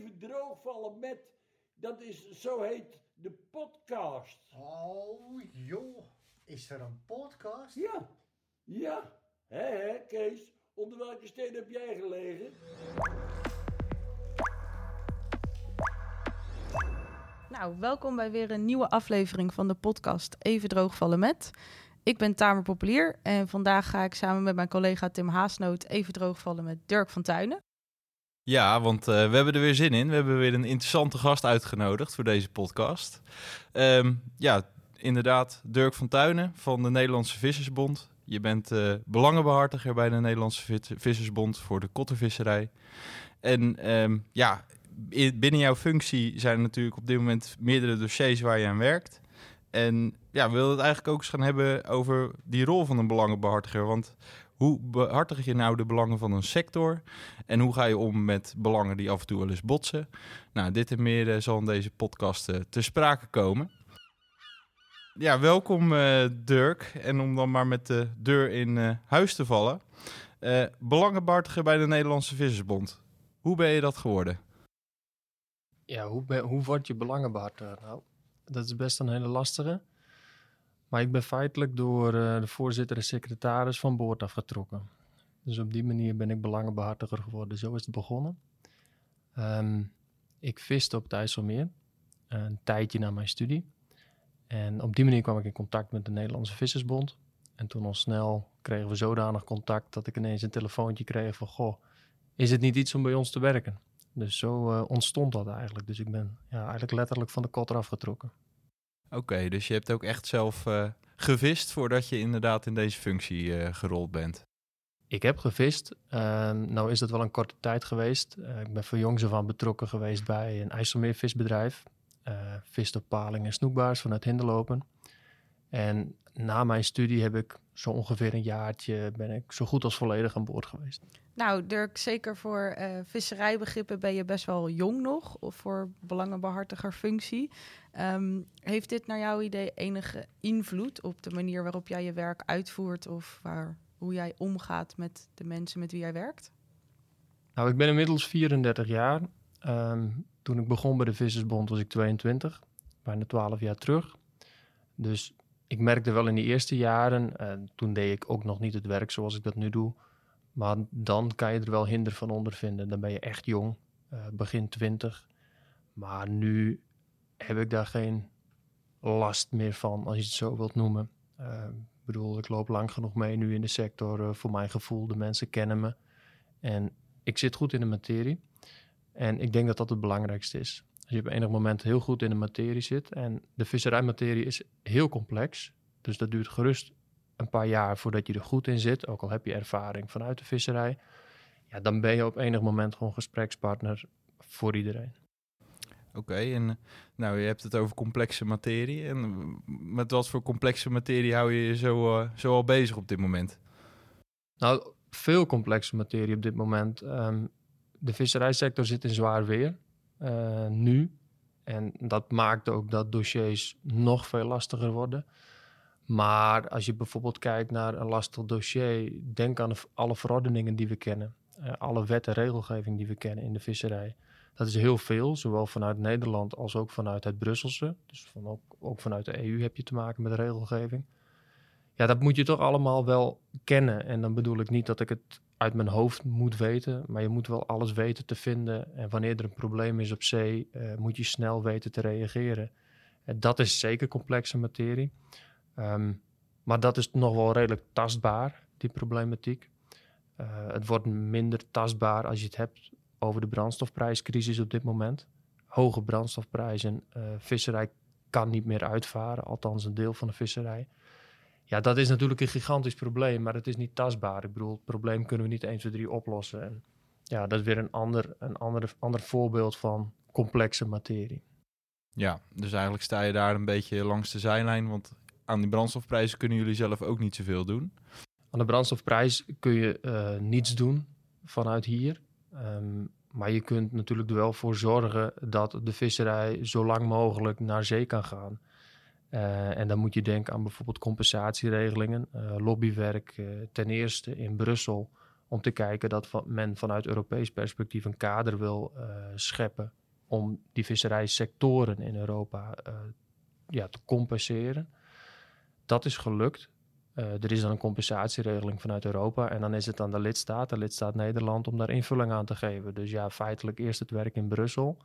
even droogvallen met, dat is, zo heet de podcast. Oh, joh. Is er een podcast? Ja, ja. Hé, hé, Kees, onder welke steen heb jij gelegen? Nou, welkom bij weer een nieuwe aflevering van de podcast Even droogvallen met. Ik ben Tamer Populier en vandaag ga ik samen met mijn collega Tim Haasnoot even droogvallen met Dirk van Tuinen. Ja, want uh, we hebben er weer zin in. We hebben weer een interessante gast uitgenodigd voor deze podcast. Um, ja, inderdaad, Dirk van Tuinen van de Nederlandse Vissersbond. Je bent uh, belangenbehartiger bij de Nederlandse Vissersbond voor de kottervisserij. En um, ja, binnen jouw functie zijn er natuurlijk op dit moment meerdere dossiers waar je aan werkt. En ja, we willen het eigenlijk ook eens gaan hebben over die rol van een belangenbehartiger. Want hoe behartig je nou de belangen van een sector? En hoe ga je om met belangen die af en toe wel eens botsen? Nou, dit en meer uh, zal in deze podcast uh, te sprake komen. Ja, welkom uh, Dirk. En om dan maar met de deur in huis te vallen. belangenbehartiger bij de Nederlandse Vissersbond. Hoe ben je dat geworden? Ja, hoe, hoe word je belangenbehartiger? Nou, dat is best een hele lastige. Maar ik ben feitelijk door uh, de voorzitter en secretaris van boord afgetrokken. Dus op die manier ben ik belangenbehartiger geworden. Zo is het begonnen. Um, ik viste op het IJsselmeer, een tijdje na mijn studie. En op die manier kwam ik in contact met de Nederlandse Vissersbond. En toen al snel kregen we zodanig contact dat ik ineens een telefoontje kreeg van... Goh, is het niet iets om bij ons te werken? Dus zo uh, ontstond dat eigenlijk. Dus ik ben ja, eigenlijk letterlijk van de kot afgetrokken. Oké, dus je hebt ook echt zelf uh, gevist voordat je inderdaad in deze functie uh, gerold bent? Ik heb gevist. Ehm, nou is dat wel een korte tijd geweest. ik ben van jongs af aan betrokken geweest bij een IJsselmeervisbedrijf. vist op paling en snoekbaars vanuit Hinderlopen. En na mijn studie heb ik zo ongeveer een jaartje ben ik zo goed als volledig aan boord geweest. Nou, Dirk, zeker voor uh, visserijbegrippen ben je best wel jong nog, of voor belangenbehartiger functie. Um, heeft dit naar jouw idee enige invloed op de manier waarop jij je werk uitvoert of waar, hoe jij omgaat met de mensen met wie jij werkt? Nou, ik ben inmiddels 34 jaar. Um, toen ik begon bij de Vissersbond was ik 22, bijna 12 jaar terug. Dus ik merkte wel in die eerste jaren, uh, toen deed ik ook nog niet het werk zoals ik dat nu doe. Maar dan kan je er wel hinder van ondervinden. Dan ben je echt jong, uh, begin twintig. Maar nu heb ik daar geen last meer van, als je het zo wilt noemen. Uh, ik bedoel, ik loop lang genoeg mee nu in de sector. voor mijn gevoel, de mensen kennen me. En ik zit goed in de materie. En ik denk dat dat het belangrijkste is. Als je op enig moment heel goed in de materie zit. En de visserijmaterie is heel complex. Dus dat duurt gerust een paar jaar voordat je er goed in zit. Ook al heb je ervaring vanuit de visserij. Ja, dan ben je op enig moment gewoon gesprekspartner voor iedereen. Oké, en nou, je hebt het over complexe materie. En met wat voor complexe materie hou je je zo, uh, zo al bezig op dit moment? Nou, veel complexe materie op dit moment. Um, de visserijsector zit in zwaar weer. Uh, nu. En dat maakt ook dat dossiers nog veel lastiger worden. Maar als je bijvoorbeeld kijkt naar een lastig dossier, denk aan alle verordeningen die we kennen. Uh, alle wet en regelgeving die we kennen in de visserij. Dat is heel veel, zowel vanuit Nederland als ook vanuit het Brusselse. Dus van ook, ook vanuit de EU heb je te maken met regelgeving. Ja, dat moet je toch allemaal wel kennen. En dan bedoel ik niet dat ik het uit mijn hoofd moet weten, maar je moet wel alles weten te vinden. En wanneer er een probleem is op zee, uh, moet je snel weten te reageren. En dat is zeker complexe materie. Um, maar dat is nog wel redelijk tastbaar, die problematiek. Uh, het wordt minder tastbaar als je het hebt over de brandstofprijscrisis op dit moment. Hoge brandstofprijzen, uh, visserij kan niet meer uitvaren, althans een deel van de visserij. Ja, dat is natuurlijk een gigantisch probleem, maar het is niet tastbaar. Ik bedoel, het probleem kunnen we niet 1, 2, 3 oplossen. En ja, dat is weer een ander, een ander, ander voorbeeld van complexe materie. Ja, dus eigenlijk sta je daar een beetje langs de zijlijn, want aan die brandstofprijzen kunnen jullie zelf ook niet zoveel doen. Aan de brandstofprijs kun je uh, niets doen vanuit hier. Um, maar je kunt natuurlijk er wel voor zorgen dat de visserij zo lang mogelijk naar zee kan gaan. Uh, en dan moet je denken aan bijvoorbeeld compensatieregelingen, uh, lobbywerk, uh, ten eerste in Brussel om te kijken dat men vanuit Europees perspectief een kader wil eh, scheppen om die visserijsectoren in Europa eh, ja, te compenseren. Dat is gelukt. Eh, er is dan een compensatieregeling vanuit Europa en dan is het aan de lidstaat, de lidstaat Nederland, om daar invulling aan te geven. Dus ja, feitelijk eerst het werk in Brussel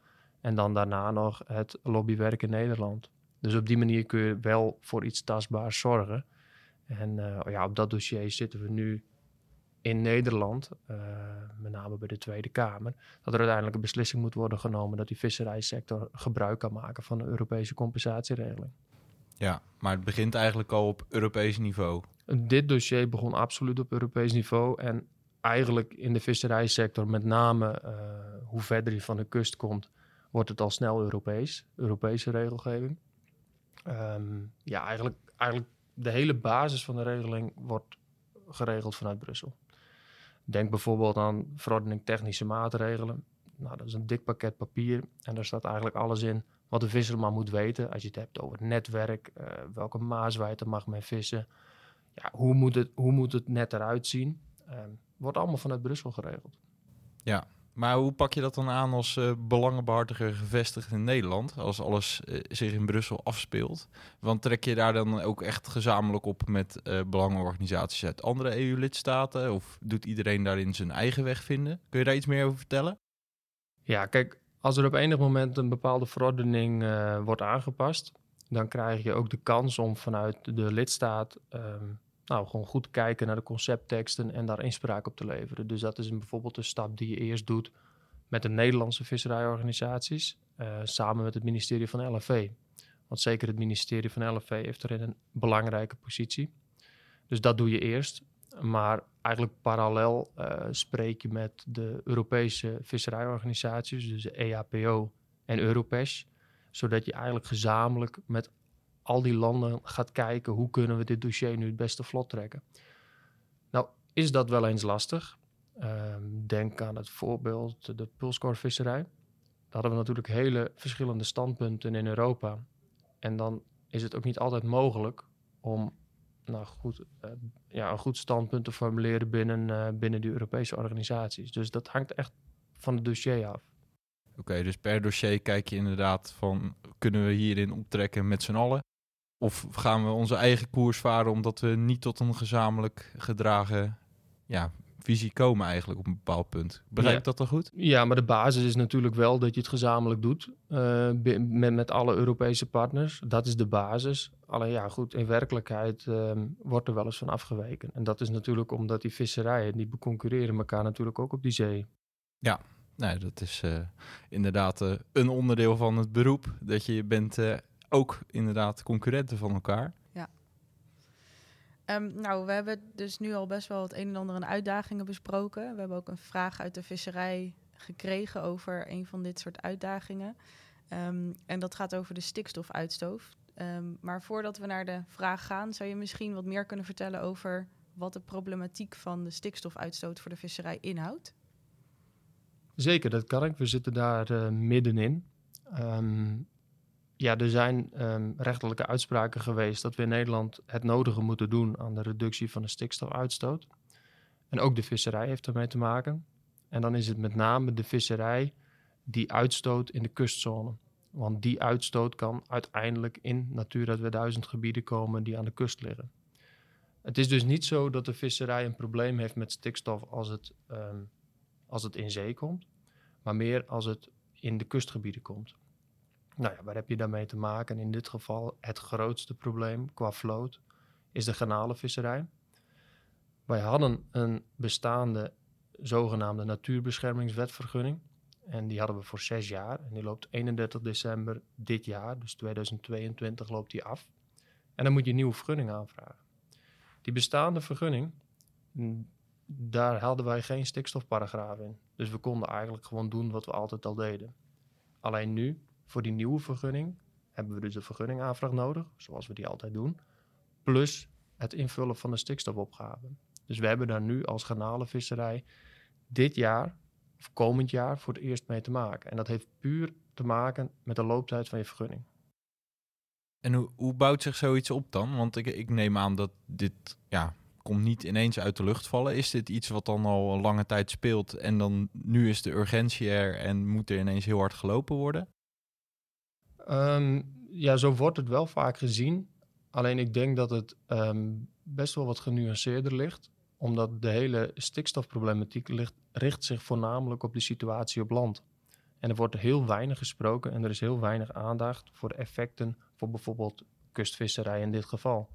en dan daarna nog het lobbywerk in Nederland. Dus op die manier kun je wel voor iets tastbaars zorgen. En eh, ja, op dat dossier zitten we nu in Nederland, eh, met name bij de Tweede Kamer, dat er uiteindelijk een beslissing moet worden genomen dat die visserijsector gebruik kan maken van de Europese compensatieregeling. Ja, maar het begint eigenlijk al op Europees niveau. Dit dossier begon absoluut op Europees niveau. En eigenlijk in de visserijsector, met name eh, hoe verder je van de kust komt, wordt het al snel Europees. Europese regelgeving. Ehm, ja, eigenlijk, eigenlijk de hele basis van de regeling wordt geregeld vanuit Brussel. Denk bijvoorbeeld aan verordening technische maatregelen. Nou, dat is een dik pakket papier en daar staat eigenlijk alles in wat de visser maar moet weten. Als je het hebt over netwerk, eh, welke maaswijte mag men vissen, ja, hoe, moet het, hoe moet het net eruit zien? Ehm, wordt allemaal vanuit Brussel geregeld. Maar hoe pak je dat dan aan als eh, belangenbehartiger gevestigd in Nederland, als alles eh, zich in Brussel afspeelt? Want trek je daar dan ook echt gezamenlijk op met eh, belangenorganisaties uit andere EU-lidstaten? Of doet iedereen daarin zijn eigen weg vinden? Kun je daar iets meer over vertellen? Ja, kijk, als er op enig moment een bepaalde verordening wordt aangepast, dan krijg je ook de kans om vanuit de lidstaat ehm, nou, gewoon goed kijken naar de conceptteksten en daar inspraak op te leveren. Dus dat is een, bijvoorbeeld een stap die je eerst doet met de Nederlandse visserijorganisaties, eh, samen met het ministerie van LFV. Want zeker het ministerie van LFV heeft erin een belangrijke positie. Dus dat doe je eerst. Maar eigenlijk parallel eh, spreek je met de Europese visserijorganisaties, dus de EAPO en Europesh, zodat je eigenlijk gezamenlijk met al die landen gaat kijken hoe kunnen we dit dossier nu het beste vlot trekken. Nou, is dat wel eens lastig? Ehm, denk aan het voorbeeld de pulskorvisserij. Daar hadden we natuurlijk hele verschillende standpunten in Europa. En dan is het ook niet altijd mogelijk om nou goed, eh, ja, een goed standpunt te formuleren binnen, eh, binnen die Europese organisaties. Dus dat hangt echt van het dossier af. Oké, dus per dossier kijk je inderdaad van, kunnen we hierin optrekken met z'n allen? Of gaan we onze eigen koers varen omdat we niet tot een gezamenlijk gedragen ja, visie komen eigenlijk op een bepaald punt? Begrijp Ja. ik dat dan goed? Ja, maar de basis is natuurlijk wel dat je het gezamenlijk doet eh, met, met alle Europese partners. Dat is de basis. Alleen ja, goed, in werkelijkheid ehm, wordt er wel eens van afgeweken. En dat is natuurlijk omdat die visserijen, die beconcurreren elkaar natuurlijk ook op die zee. Nee, dat is eh, inderdaad eh, een onderdeel van het beroep. Dat je bent ook inderdaad concurrenten van elkaar. Ehm, nou, we hebben dus nu al best wel het een en ander aan uitdagingen besproken. We hebben ook een vraag uit de visserij gekregen over een van dit soort uitdagingen. Ehm, en dat gaat over de stikstofuitstoot. Ehm, maar voordat we naar de vraag gaan, zou je misschien wat meer kunnen vertellen over wat de problematiek van de stikstofuitstoot voor de visserij inhoudt? Zeker, dat kan ik. We zitten daar eh, middenin. Ehm, ja, er zijn ehm, rechterlijke uitspraken geweest dat we in Nederland het nodige moeten doen aan de reductie van de stikstofuitstoot. En ook de visserij heeft ermee te maken. En dan is het met name de visserij die uitstoot in de kustzone. Want die uitstoot kan uiteindelijk in Natura 2000 gebieden komen die aan de kust liggen. Het is dus niet zo dat de visserij een probleem heeft met stikstof als het, ehm, als het in zee komt, maar meer als het in de kustgebieden komt. Nou ja, waar heb je daarmee te maken? In dit geval het grootste probleem qua vloot is de garnalenvisserij. Wij hadden een bestaande zogenaamde natuurbeschermingswetvergunning. En die hadden we voor zes jaar. En die loopt 31 december dit jaar, dus 2022 loopt die af. En dan moet je een nieuwe vergunning aanvragen. Die bestaande vergunning, mm, daar hadden wij geen stikstofparagraaf in. Dus we konden eigenlijk gewoon doen wat we altijd al deden. Alleen nu, voor die nieuwe vergunning, hebben we dus een vergunningaanvraag nodig, zoals we die altijd doen. Plus het invullen van de stikstofopgave. Dus we hebben daar nu als garnalenvisserij dit jaar, of komend jaar, voor het eerst mee te maken. En dat heeft puur te maken met de looptijd van je vergunning. En hoe, hoe bouwt zich zoiets op dan? Want ik, ik neem aan dat dit ja, komt niet ineens uit de lucht vallen. Is dit iets wat dan al een lange tijd speelt en dan nu is de urgentie er en moet er ineens heel hard gelopen worden? Ehm, ja, zo wordt het wel vaak gezien. Alleen ik denk dat het ehm, best wel wat genuanceerder ligt. Omdat de hele stikstofproblematiek richt zich voornamelijk op de situatie op land. En er wordt heel weinig gesproken en er is heel weinig aandacht voor de effecten voor bijvoorbeeld kustvisserij in dit geval.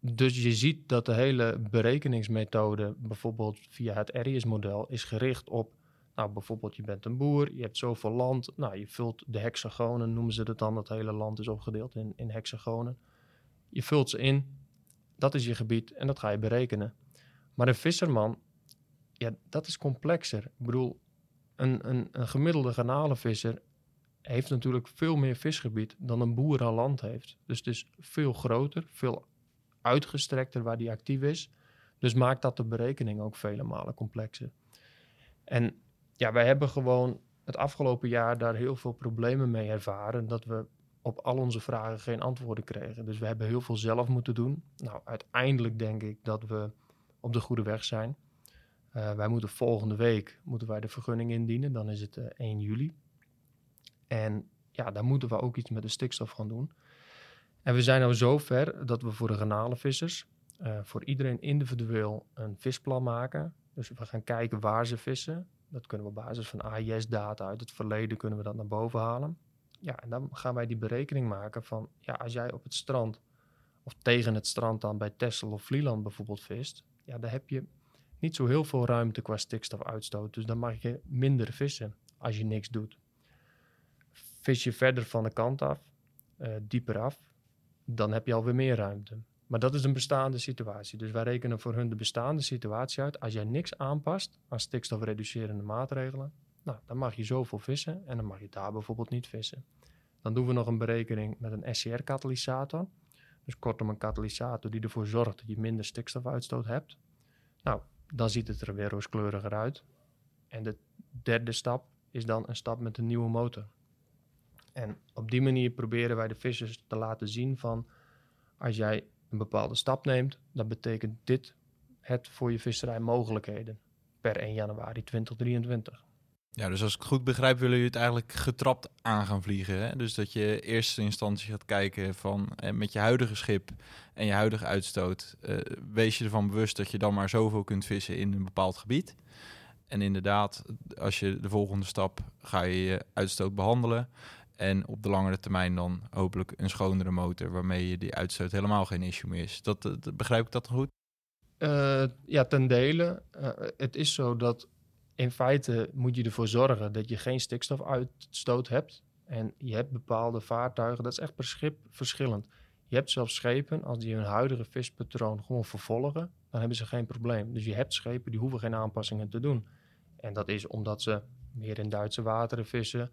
Dus je ziet dat de hele berekeningsmethode, bijvoorbeeld via het Arias-model, is gericht op, nou bijvoorbeeld je bent een boer, je hebt zoveel land, nou je vult de hexagonen, noemen ze het dan, dat hele land is opgedeeld in, in hexagonen. Je vult ze in, dat is je gebied en dat ga je berekenen. Maar een visserman, ja, dat is complexer. Ik bedoel, een, een, een gemiddelde garnalenvisser heeft natuurlijk veel meer visgebied dan een boer aan land heeft. Dus het is veel groter, veel uitgestrekter waar die actief is. Dus maakt dat de berekening ook vele malen complexer. En ja, wij hebben gewoon het afgelopen jaar daar heel veel problemen mee ervaren. Dat we op al onze vragen geen antwoorden kregen. Dus we hebben heel veel zelf moeten doen. Nou, uiteindelijk denk ik dat we op de goede weg zijn. Uh, wij moeten volgende week moeten wij de vergunning indienen. Dan is het uh, 1 juli. En ja, daar moeten we ook iets met de stikstof gaan doen. En we zijn nou zover dat we voor de garnalenvissers, uh, voor iedereen individueel een visplan maken. Dus we gaan kijken waar ze vissen. Dat kunnen we op basis van AIS-data uit het verleden kunnen we dat naar boven halen. Ja, en dan gaan wij die berekening maken van, ja, als jij op het strand of tegen het strand dan bij Texel of Vlieland bijvoorbeeld vist, ja, dan heb je niet zo heel veel ruimte qua stikstofuitstoot. Dus dan mag je minder vissen als je niks doet. Vis je verder van de kant af, uh, dieper af, dan heb je alweer meer ruimte. Maar dat is een bestaande situatie. Dus wij rekenen voor hun de bestaande situatie uit. Als jij niks aanpast aan stikstofreducerende maatregelen, nou, dan mag je zoveel vissen en dan mag je daar bijvoorbeeld niet vissen. Dan doen we nog een berekening met een SCR-katalysator. Dus kortom een katalysator die ervoor zorgt dat je minder stikstofuitstoot hebt. Nou, dan ziet het er weer rooskleuriger uit. En de derde stap is dan een stap met een nieuwe motor. En op die manier proberen wij de vissers te laten zien van als jij een bepaalde stap neemt, dan betekent dit het voor je visserij mogelijkheden per 1 januari 2023. Ja, dus als ik goed begrijp, willen jullie het eigenlijk getrapt aan gaan vliegen. Hè? Dus dat je in eerste instantie gaat kijken van eh, met je huidige schip en je huidige uitstoot, eh, wees je ervan bewust dat je dan maar zoveel kunt vissen in een bepaald gebied. En inderdaad, als je de volgende stap ga je je uitstoot behandelen. En op de langere termijn dan hopelijk een schonere motor waarmee je die uitstoot helemaal geen issue meer is. Dat, dat begrijp ik dat goed? Uh, ja, ten dele. Uh, het is zo dat in feite moet je ervoor zorgen dat je geen stikstofuitstoot hebt. En je hebt bepaalde vaartuigen, dat is echt per schip verschillend. Je hebt zelfs schepen, als die hun huidige vispatroon gewoon vervolgen, dan hebben ze geen probleem. Dus je hebt schepen die hoeven geen aanpassingen te doen. En dat is omdat ze meer in Duitse wateren vissen,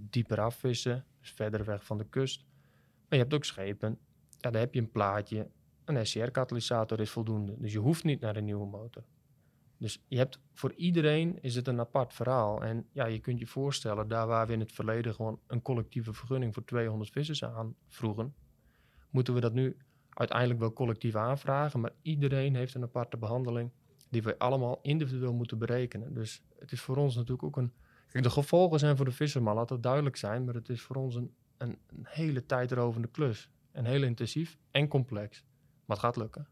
dieper afvissen, dus verder weg van de kust. Maar je hebt ook schepen, ja, daar heb je een plaatje, een SCR-katalysator is voldoende. Dus je hoeft niet naar een nieuwe motor. Dus je hebt voor iedereen is het een apart verhaal. En ja, je kunt je voorstellen, daar waar we in het verleden gewoon een collectieve vergunning voor 200 vissers aan vroegen, moeten we dat nu uiteindelijk wel collectief aanvragen. Maar iedereen heeft een aparte behandeling die we allemaal individueel moeten berekenen. Dus het is voor ons natuurlijk ook een. De gevolgen zijn voor de visserman, laat dat duidelijk zijn. Maar het is voor ons een, een, een hele tijdrovende klus. En heel intensief en complex. Maar het gaat lukken.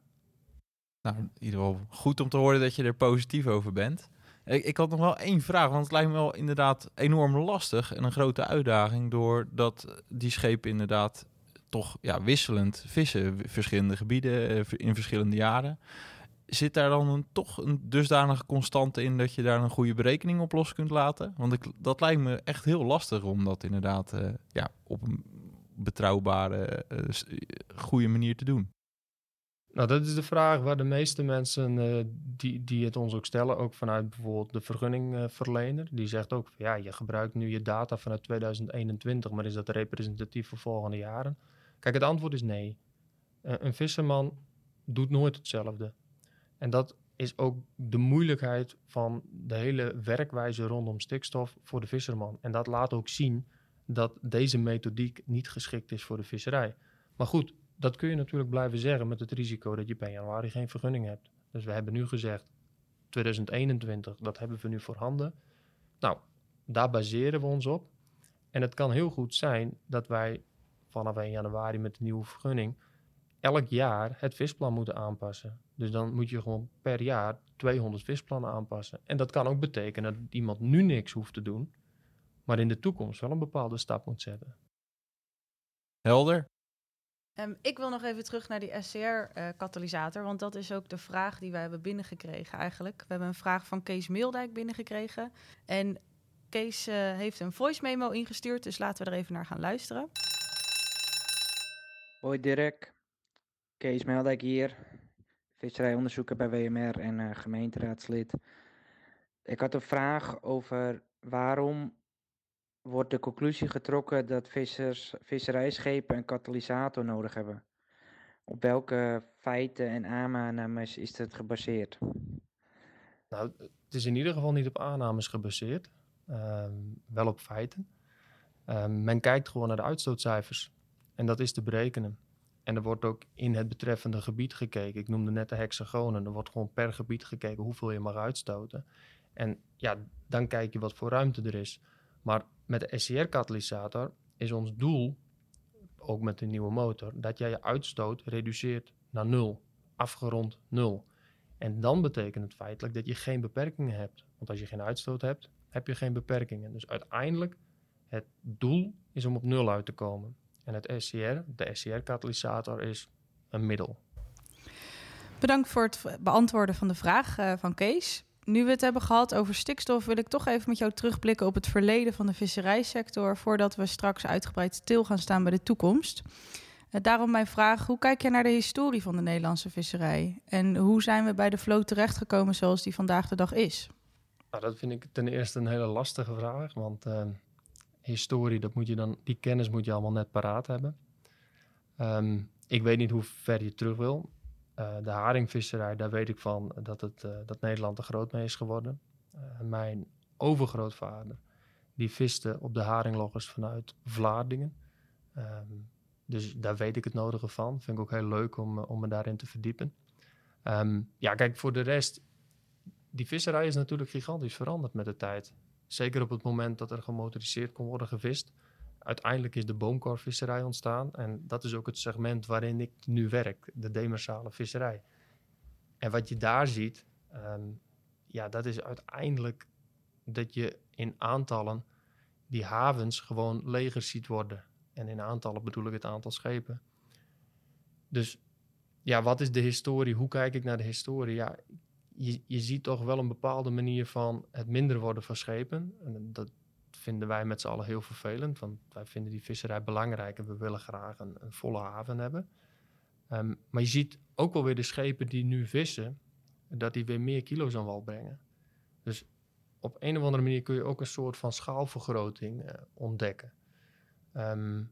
Nou, in ieder geval goed om te horen dat je er positief over bent. Ik, ik had nog wel één vraag, want het lijkt me wel inderdaad enorm lastig en een grote uitdaging doordat die schepen inderdaad toch ja, wisselend vissen, verschillende gebieden eh, in verschillende jaren. Zit daar dan toch een dusdanige constante in dat je daar een goede berekening op los kunt laten? Want ik, dat lijkt me echt heel lastig om dat inderdaad uh, ja, op een betrouwbare, uh, goede manier te doen. Nou, dat is de vraag waar de meeste mensen uh, die, die het ons ook stellen, ook vanuit bijvoorbeeld de vergunningverlener, die zegt ook, ja, je gebruikt nu je data vanuit 2021, maar is dat representatief voor volgende jaren? Kijk, het antwoord is nee. Een visserman doet nooit hetzelfde. En dat is ook de moeilijkheid van de hele werkwijze rondom stikstof voor de visserman. En dat laat ook zien dat deze methodiek niet geschikt is voor de visserij. Maar goed, dat kun je natuurlijk blijven zeggen met het risico dat je per januari geen vergunning hebt. Dus we hebben nu gezegd 2021, dat hebben we nu voorhanden. Nou, daar baseren we ons op. En het kan heel goed zijn dat wij vanaf 1 januari met de nieuwe vergunning elk jaar het visplan moeten aanpassen. Dus dan moet je gewoon per jaar 200 visplannen aanpassen. En dat kan ook betekenen dat iemand nu niks hoeft te doen, maar in de toekomst wel een bepaalde stap moet zetten. Helder? Ehm, ik wil nog even terug naar die SCR-katalysator, want dat is ook de vraag die wij hebben binnengekregen eigenlijk. We hebben een vraag van Kees Meeldijk binnengekregen. En Kees eh, heeft een voice memo ingestuurd, dus laten we er even naar gaan luisteren. Hoi Dirk, Kees Meldijk hier, visserijonderzoeker bij WMR en eh, gemeenteraadslid. Ik had een vraag over waarom wordt de conclusie getrokken dat vissers, visserijschepen een katalysator nodig hebben? Op welke feiten en aannames is het gebaseerd? Nou, het is in ieder geval niet op aannames gebaseerd, ehm, wel op feiten. Ehm, men kijkt gewoon naar de uitstootcijfers en dat is te berekenen. En er wordt ook in het betreffende gebied gekeken. Ik noemde net de hexagonen. Er wordt gewoon per gebied gekeken hoeveel je mag uitstoten. En ja, dan kijk je wat voor ruimte er is. Maar met de SCR-katalysator is ons doel, ook met de nieuwe motor, dat jij je uitstoot reduceert naar nul. Afgerond nul. En dan betekent het feitelijk dat je geen beperkingen hebt. Want als je geen uitstoot hebt, heb je geen beperkingen. Dus uiteindelijk, het doel is om op nul uit te komen. En het SCR, de SCR-katalysator, is een middel. Bedankt voor het beantwoorden van de vraag eh, van Kees. Nu we het hebben gehad over stikstof, wil ik toch even met jou terugblikken op het verleden van de visserijsector, voordat we straks uitgebreid stil gaan staan bij de toekomst. Eh, daarom mijn vraag, hoe kijk je naar de historie van de Nederlandse visserij? En hoe zijn we bij de vloot terechtgekomen zoals die vandaag de dag is? Nou, dat vind ik ten eerste een hele lastige vraag, want eh, historie, dat moet je dan, die kennis moet je allemaal net paraat hebben. Ehm, ik weet niet hoe ver je terug wil. Eh, de haringvisserij, daar weet ik van dat, het, eh, dat Nederland er groot mee is geworden. Eh, mijn overgrootvader, die viste op de haringloggers vanuit Vlaardingen. Ehm, dus daar weet ik het nodige van. Vind ik ook heel leuk om, om me daarin te verdiepen. Ehm, ja, kijk, voor de rest, die visserij is natuurlijk gigantisch veranderd met de tijd. Zeker op het moment dat er gemotoriseerd kon worden gevist. Uiteindelijk is de boomkorvisserij ontstaan. En dat is ook het segment waarin ik nu werk, de demersale visserij. En wat je daar ziet, ehm, ja, dat is uiteindelijk dat je in aantallen die havens gewoon leger ziet worden. En in aantallen bedoel ik het aantal schepen. Dus ja, wat is de historie? Hoe kijk ik naar de historie? Ja, je, je ziet toch wel een bepaalde manier van het minder worden van schepen. En dat vinden wij met z'n allen heel vervelend, want wij vinden die visserij belangrijk en we willen graag een, een volle haven hebben. Ehm, maar je ziet ook wel weer de schepen die nu vissen, dat die weer meer kilo's aan wal brengen. Dus op een of andere manier kun je ook een soort van schaalvergroting eh, ontdekken. Ehm,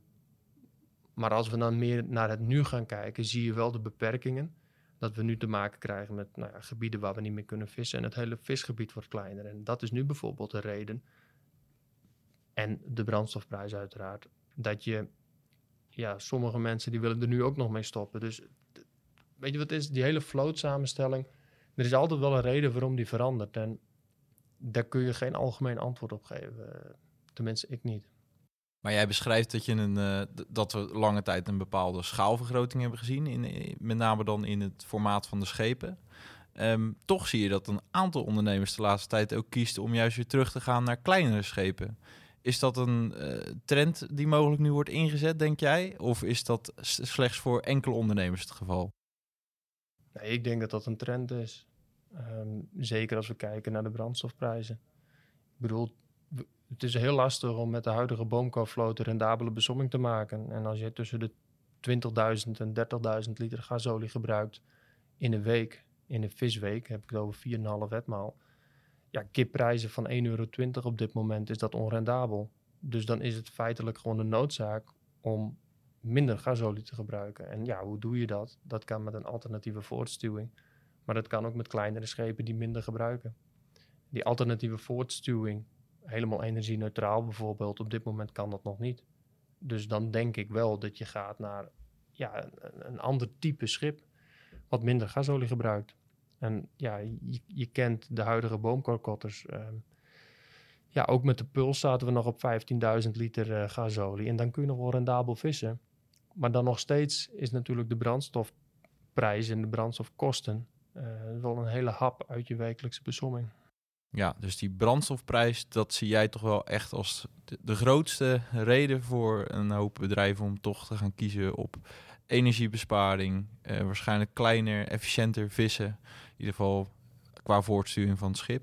maar als we dan meer naar het nu gaan kijken, zie je wel de beperkingen dat we nu te maken krijgen met nou ja, gebieden waar we niet meer kunnen vissen. En het hele visgebied wordt kleiner. En dat is nu bijvoorbeeld de reden. En de brandstofprijs uiteraard. Dat je, ja, sommige mensen die willen er nu ook nog mee stoppen. Dus weet je wat is? Die hele vlootsamenstelling. Er is altijd wel een reden waarom die verandert. En daar kun je geen algemeen antwoord op geven. Tenminste, ik niet. Maar jij beschrijft dat, je een, eh, dat we lange tijd een bepaalde schaalvergroting hebben gezien, in, in- met name dan in het formaat van de schepen. Ehm, toch zie je dat een aantal ondernemers de laatste tijd ook kiest om juist weer terug te gaan naar kleinere schepen. Is dat een eh, trend die mogelijk nu wordt ingezet, denk jij? Of is dat slechts voor enkele ondernemers het geval? Ik denk dat dat een trend is. Ehm, zeker als we kijken naar de brandstofprijzen. Ik bedoel, het is heel lastig om met de huidige boomkoolvloot een rendabele besomming te maken. En als je tussen de 20.000 en 30.000 liter gasolie gebruikt in een week, in een visweek, heb ik het over 4,5 wetmaal. Ja, kipprijzen van 1,20 euro op dit moment is dat onrendabel. Dus dan is het feitelijk gewoon een noodzaak om minder gasolie te gebruiken. En ja, hoe doe je dat? Dat kan met een alternatieve voortstuwing. Maar dat kan ook met kleinere schepen die minder gebruiken. Die alternatieve voortstuwing, helemaal energie-neutraal bijvoorbeeld, op dit moment kan dat nog niet. Dus dan denk ik wel dat je gaat naar ja, een, ander type schip wat minder gasolie gebruikt. En ja, je, je kent de huidige boomkorkotters. ehm, ja, ook met de puls zaten we nog op 15.000 liter eh, gasolie. En dan kun je nog wel rendabel vissen. Maar dan nog steeds is natuurlijk de brandstofprijs en de brandstofkosten eh, wel een hele hap uit je wekelijkse besomming. Ja, dus die brandstofprijs, dat zie jij toch wel echt als de, grootste reden voor een hoop bedrijven om toch te gaan kiezen op energiebesparing, eh, waarschijnlijk kleiner, efficiënter vissen. In ieder geval qua voortsturing van het schip.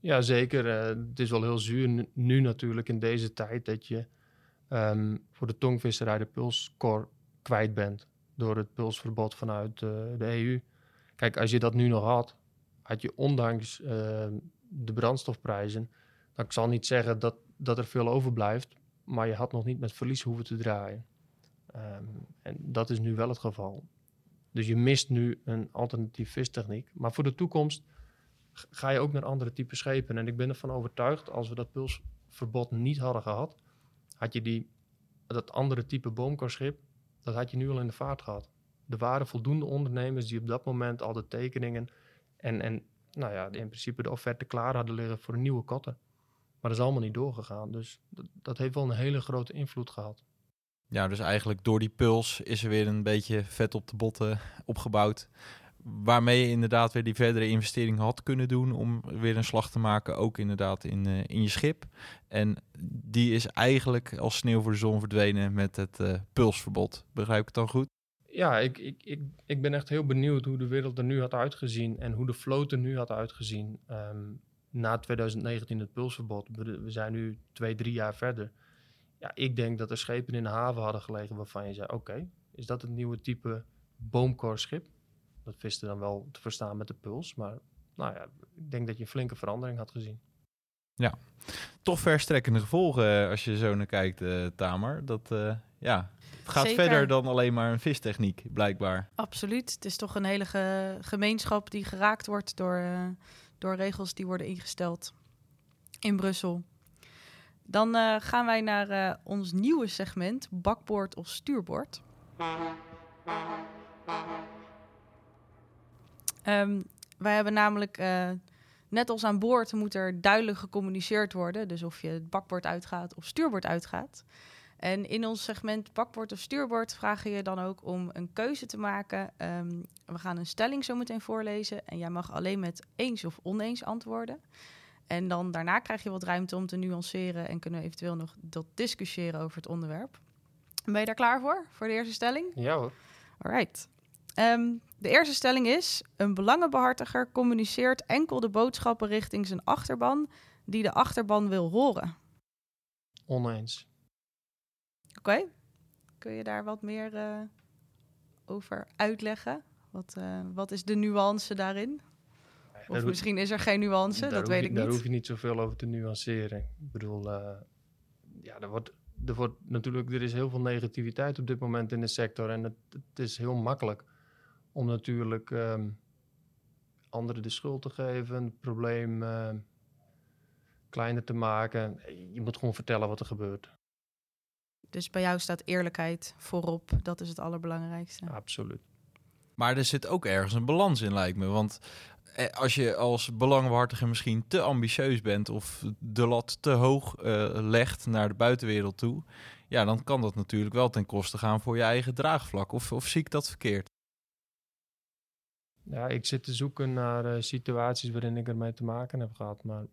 Ja, zeker. Eh, het is wel heel zuur nu, natuurlijk in deze tijd dat je ehm, voor de tongvisserij de pulskor kwijt bent door het pulsverbod vanuit eh, de EU. Kijk, als je dat nu nog had, had je ondanks ehm, de brandstofprijzen, dan ik zal niet zeggen dat, dat er veel overblijft, maar je had nog niet met verlies hoeven te draaien. Ehm, en dat is nu wel het geval. Dus je mist nu een alternatief vistechniek. Maar voor de toekomst ga je ook naar andere type schepen. En ik ben ervan overtuigd, als we dat pulsverbod niet hadden gehad, had je die, dat andere type boomkorschip, dat had je nu al in de vaart gehad. Er waren voldoende ondernemers die op dat moment al de tekeningen en, en nou ja, in principe de offerte klaar hadden liggen voor nieuwe kotter. Maar dat is allemaal niet doorgegaan. Dus dat, dat heeft wel een hele grote invloed gehad. Ja, dus eigenlijk door die puls is er weer een beetje vet op de botten opgebouwd. Waarmee je inderdaad weer die verdere investering had kunnen doen om weer een slag te maken, ook inderdaad in, eh, in je schip. En die is eigenlijk als sneeuw voor de zon verdwenen met het eh, pulsverbod. Begrijp ik het dan goed? Ja, ik, ik, ik, ik ben echt heel benieuwd hoe de wereld er nu had uitgezien en hoe de vloot er nu had uitgezien ehm, na 2019 het pulsverbod. We, zijn nu twee, drie jaar verder. Ja, ik denk dat er schepen in de haven hadden gelegen waarvan je zei, oké, is dat het nieuwe type boomkorschip? Dat viste dan wel te verstaan met de puls, maar nou ja, ik denk dat je een flinke verandering had gezien. Toch verstrekkende gevolgen eh, als je zo naar kijkt, eh Tamer. Dat, eh, ja, gaat Zeker. verder dan alleen maar een vistechniek, blijkbaar. Absoluut. Het is toch een hele ge- gemeenschap die geraakt wordt door, eh, door regels die worden ingesteld in Brussel. Dan eh, gaan wij naar eh, ons nieuwe segment, bakboord of stuurboord. Ehm, wij hebben namelijk, net als aan boord, moet er duidelijk gecommuniceerd worden. Dus of je het bakboord uitgaat of stuurboord uitgaat. En in ons segment bakboord of stuurboord vragen je dan ook om een keuze te maken. Ehm, we gaan een stelling zo meteen voorlezen en jij mag alleen met eens of oneens antwoorden. En dan daarna krijg je wat ruimte om te nuanceren en kunnen we eventueel nog dat discussiëren over het onderwerp. Ben je daar klaar voor, voor de eerste stelling? Ja hoor. Alright. Ehm, de eerste stelling is: een belangenbehartiger communiceert enkel de boodschappen richting zijn achterban die de achterban wil horen. Oneens. Oké. Kun je daar wat meer eh, over uitleggen? Wat, eh, wat is de nuance daarin? Of Daar misschien is er geen nuance, Daar dat weet ik Daar niet. hoef je niet zoveel over te nuanceren. Ik bedoel, eh, ja, er wordt, er wordt natuurlijk, er is heel veel negativiteit op dit moment in de sector. En het, het is heel makkelijk om natuurlijk ehm, anderen de schuld te geven, het probleem kleiner te maken. Je moet gewoon vertellen wat er gebeurt. Dus bij jou staat eerlijkheid voorop. Dat is het allerbelangrijkste. Absoluut. Maar er zit ook ergens een balans in, lijkt me. Want eh, als je als belangbehartiger misschien te ambitieus bent of de lat te hoog eh, legt naar de buitenwereld toe, ja, dan kan dat natuurlijk wel ten koste gaan voor je eigen draagvlak. Of, of zie ik dat verkeerd? Ja, ik zit te zoeken naar eh, situaties waarin ik ermee te maken heb gehad. Maar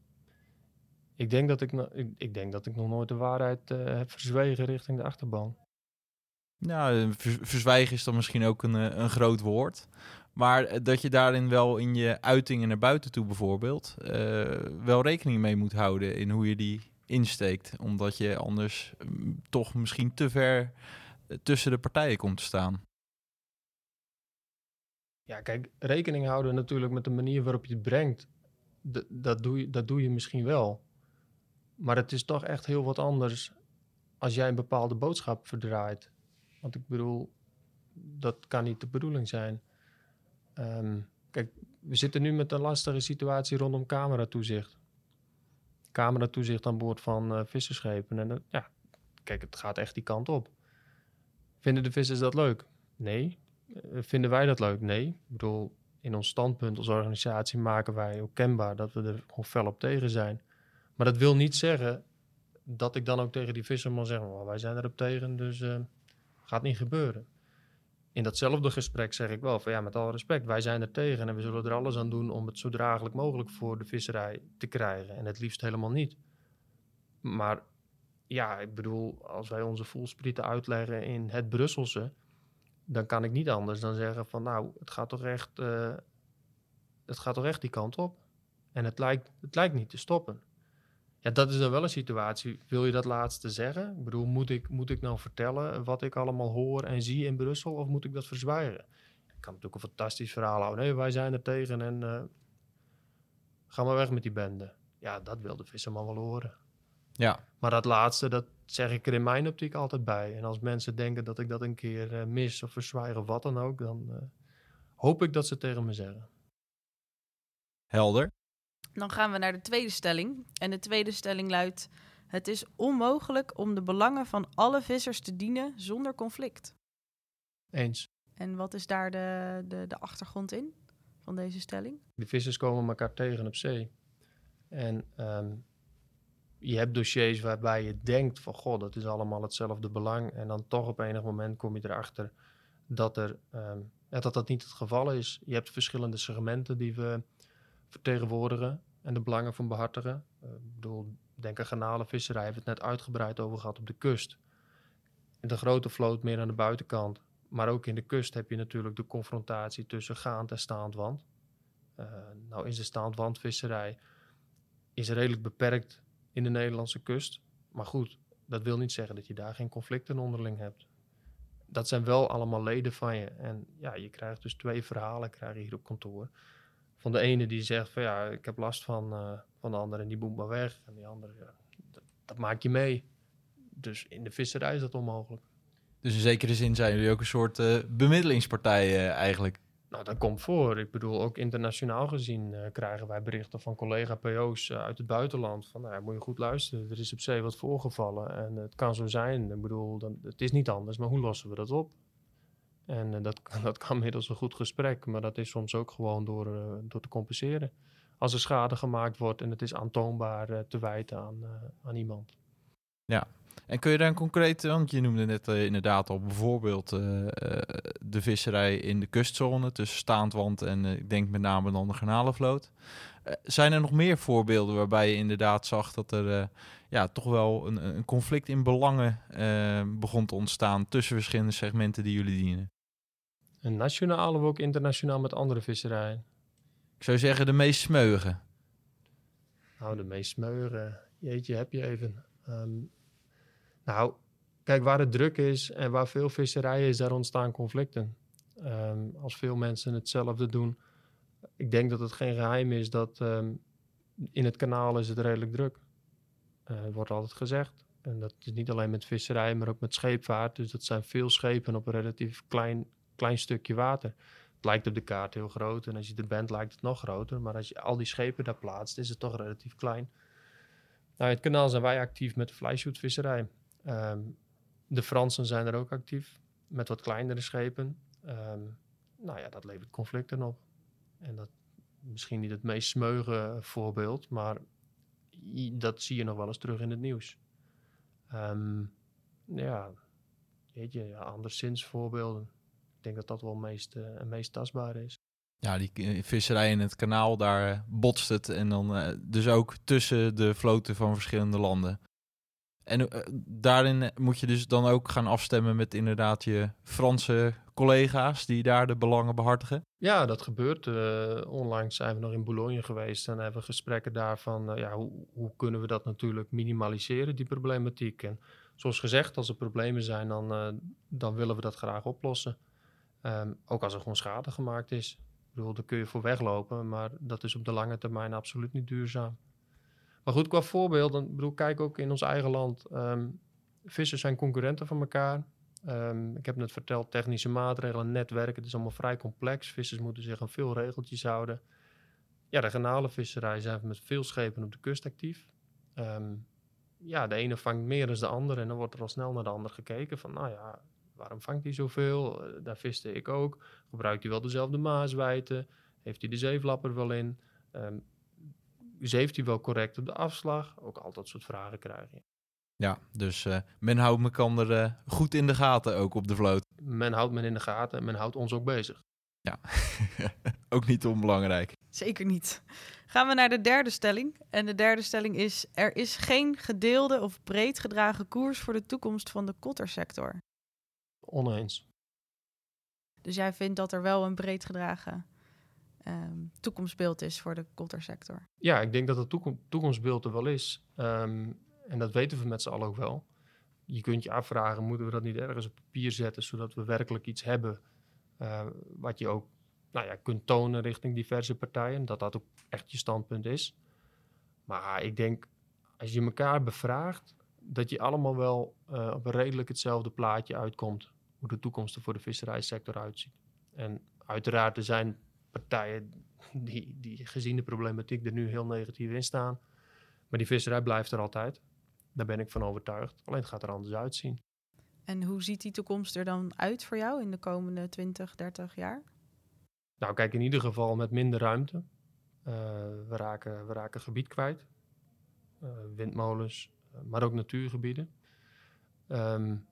ik denk dat ik, ik, ik denk dat ik nog nooit de waarheid eh, heb verzwegen richting de achterban. Ver- verzwijgen is dan misschien ook een, eh, een groot woord. Maar eh, dat je daarin wel in je uitingen naar buiten toe bijvoorbeeld... wel rekening mee moet houden in hoe je die insteekt. Omdat je anders mm, toch misschien te ver tussen de partijen komt te staan. Ja, kijk, rekening houden natuurlijk met de manier waarop je het brengt. D- dat, doe je, dat doe je misschien wel. Maar het is toch echt heel wat anders als jij een bepaalde boodschap verdraait. Want ik bedoel, dat kan niet de bedoeling zijn. Ehm, kijk, we zitten nu met een lastige situatie rondom cameratoezicht. Cameratoezicht aan boord van eh visserschepen. En dat- ja, kijk, het gaat echt die kant op. Vinden de vissers dat leuk? Nee. Eh, vinden wij dat leuk? Nee. Ik bedoel, in ons standpunt als organisatie maken wij ook kenbaar dat we er gewoon fel op tegen zijn. Maar dat wil niet zeggen dat ik dan ook tegen die visserman zeg, "Oh, wij zijn erop tegen, dus eh, gaat niet gebeuren. In datzelfde gesprek zeg ik wel van ja, met alle respect, wij zijn er tegen en we zullen er alles aan doen om het zo draaglijk mogelijk voor de visserij te krijgen. En het liefst helemaal niet. Maar ja, ik bedoel, als wij onze voelsprieten uitleggen in het Brusselse, dan kan ik niet anders dan zeggen van nou, het gaat toch echt, eh, het gaat toch echt die kant op. En het lijkt, het lijkt niet te stoppen. Ja, dat is dan wel een situatie. Wil je dat laatste zeggen? Ik bedoel, moet ik, moet ik nou vertellen wat ik allemaal hoor en zie in Brussel of moet ik dat verzwijgen? Ik kan natuurlijk een fantastisch verhaal houden. Nee, wij zijn er tegen en eh, ga maar weg met die bende. Ja, dat wil de visserman wel horen. Ja, Maar dat laatste, dat zeg ik er in mijn optiek altijd bij. En als mensen denken dat ik dat een keer eh, mis of verzwijg of wat dan ook, dan eh, hoop ik dat ze het tegen me zeggen. helder. Dan gaan we naar de tweede stelling. En de tweede stelling luidt: Het is onmogelijk om de belangen van alle vissers te dienen zonder conflict. Eens. En wat is daar de, de, de achtergrond in van deze stelling? De vissers komen elkaar tegen op zee. En ehm, je hebt dossiers waarbij je denkt van... god, dat is allemaal hetzelfde belang. En dan toch op enig moment kom je erachter dat, er, ehm, dat dat niet het geval is. Je hebt verschillende segmenten die we vertegenwoordigen... en de belangen van behartigen. Eh, ik bedoel, denk aan garnalenvisserij. Hebben we het net uitgebreid over gehad op de kust. De grote vloot meer aan de buitenkant. Maar ook in de kust heb je natuurlijk de confrontatie tussen gaand en staand wand. Eh, nou is de staandwandvisserij is redelijk beperkt in de Nederlandse kust. Maar goed, dat wil niet zeggen dat je daar geen conflicten onderling hebt. Dat zijn wel allemaal leden van je. En ja, je krijgt dus twee verhalen krijg je hier op kantoor. Van de ene die zegt van ja, ik heb last van, eh, van de andere en die boemt maar weg. En die andere, ja, dat, dat maak je mee. Dus in de visserij is dat onmogelijk. Dus in zekere zin zijn jullie ook een soort eh, bemiddelingspartij eh, eigenlijk. Nou, dat komt voor. Ik bedoel, ook internationaal gezien krijgen wij berichten van collega-PO's uit het buitenland. Van, nou, moet je goed luisteren, er is op zee wat voorgevallen. En het kan zo zijn. Ik bedoel, dan, het is niet anders, maar hoe lossen we dat op? En eh, dat, dat kan middels een goed gesprek, maar dat is soms ook gewoon door, eh, door te compenseren. Als er schade gemaakt wordt en het is aantoonbaar eh, te wijten aan, aan iemand. En kun je daar een concreet, want je noemde net inderdaad al bijvoorbeeld de visserij in de kustzone tussen Staandwand en ik denk met name dan de garnalenvloot. Zijn er nog meer voorbeelden waarbij je inderdaad zag dat er ja, toch wel een, een conflict in belangen begon te ontstaan tussen verschillende segmenten die jullie dienen? En nationaal of ook internationaal met andere visserijen? Ik zou zeggen de meest smeugen. Nou, de meest smeuren. Jeetje, heb je even. Ehm, nou, kijk, waar het druk is en waar veel visserij is, daar ontstaan conflicten. Ehm, als veel mensen hetzelfde doen. Ik denk dat het geen geheim is dat ehm, in het kanaal is het redelijk druk. Het wordt altijd gezegd. En dat is niet alleen met visserij, maar ook met scheepvaart. Dus dat zijn veel schepen op een relatief klein, klein stukje water. Het lijkt op de kaart heel groot en als je er bent lijkt het nog groter. Maar als je al die schepen daar plaatst, is het toch relatief klein. Nou, in het kanaal zijn wij actief met de flyshootvisserij. Ehm de Fransen zijn er ook actief met wat kleinere schepen. Ehm, nou ja, dat levert conflicten op. En dat misschien niet het meest smeuige voorbeeld, maar dat zie je nog wel eens terug in het nieuws. Ehm, ja, weet je, anderszins voorbeelden. Ik denk dat dat wel meest, eh, meest tastbaar is. Ja, die eh, visserij in het kanaal, daar eh, botst het. En dan dus ook tussen de vloten van verschillende landen. En daarin moet je dus dan ook gaan afstemmen met inderdaad je Franse collega's die daar de belangen behartigen. Ja, dat gebeurt. Onlangs zijn we nog in Boulogne geweest en hebben we gesprekken daarvan. eh, ja, hoe, hoe kunnen we dat natuurlijk minimaliseren, die problematiek? En zoals gezegd, als er problemen zijn, dan, dan willen we dat graag oplossen. Ehm, ook als er gewoon schade gemaakt is. Ik bedoel, daar kun je voor weglopen, maar dat is op de lange termijn absoluut niet duurzaam. Maar goed, qua voorbeelden, bedoel, kijk ook in ons eigen land. Ehm, vissers zijn concurrenten van elkaar. Ehm, ik heb net verteld, technische maatregelen, netwerken, het is allemaal vrij complex. Vissers moeten zich aan veel regeltjes houden. Ja, de garnalenvisserij zijn met veel schepen op de kust actief. Ja, de ene vangt meer dan de andere en dan wordt er al snel naar de ander gekeken van, nou ja, waarom vangt hij zoveel? Eh, daar viste ik ook. Gebruikt hij wel dezelfde maaswijten? Heeft hij de zeeflapper wel in? Um, zeeft hij wel correct op de afslag? Ook al dat soort vragen krijg je. Ja, dus uh, men houdt elkaar uh, goed in de gaten ook op de vloot. Men houdt men in de gaten en men houdt ons ook bezig. Ja, ook niet onbelangrijk. Zeker niet. Gaan we naar de derde stelling. En de derde stelling is: er is geen gedeelde of breed gedragen koers voor de toekomst van de kottersector. Oneens. Dus jij vindt dat er wel een breed gedragen um, toekomstbeeld is voor de kottersector? Ja, ik denk dat het toekom toekomstbeeld er wel is. Um, en dat weten we met z'n allen ook wel. Je kunt je afvragen, moeten we dat niet ergens op papier zetten, zodat we werkelijk iets hebben uh, wat je ook nou ja, kunt tonen richting diverse partijen, dat dat ook echt je standpunt is. Maar ik denk, als je elkaar bevraagt, dat je allemaal wel uh, op een redelijk hetzelfde plaatje uitkomt hoe de toekomst er voor de visserijsector uitziet. En uiteraard, er zijn partijen die, die gezien de problematiek er nu heel negatief in staan. Maar die visserij blijft er altijd. Daar ben ik van overtuigd. Alleen het gaat er anders uitzien. En hoe ziet die toekomst er dan uit voor jou in de komende 20, 30 jaar? Nou, kijk, in ieder geval met minder ruimte. Uh, we, raken, we raken gebied kwijt. Uh, windmolens, uh, maar ook natuurgebieden. Um,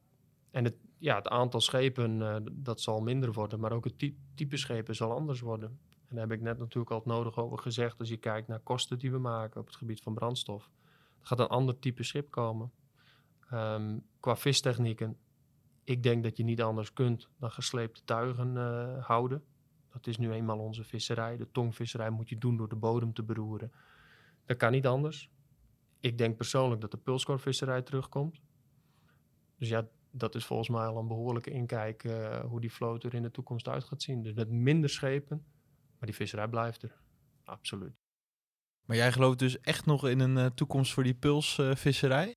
en het, ja, het aantal schepen, dat zal minder worden. Maar ook het ty type schepen zal anders worden. En daar heb ik net natuurlijk al het nodig over gezegd. Als je kijkt naar kosten die we maken op het gebied van brandstof. Er gaat een ander type schip komen. Um, qua vistechnieken, ik denk dat je niet anders kunt dan gesleepte tuigen houden. Dat is nu eenmaal onze visserij. De tongvisserij moet je doen door de bodem te beroeren. Dat kan niet anders. Ik denk persoonlijk dat de pulskorvisserij terugkomt. Dus ja, dat is volgens mij al een behoorlijke inkijk uh, hoe die vloot er in de toekomst uit gaat zien. Dus met minder schepen, maar die visserij blijft er. Absoluut. Maar jij gelooft dus echt nog in een uh, toekomst voor die pulsvisserij? Uh,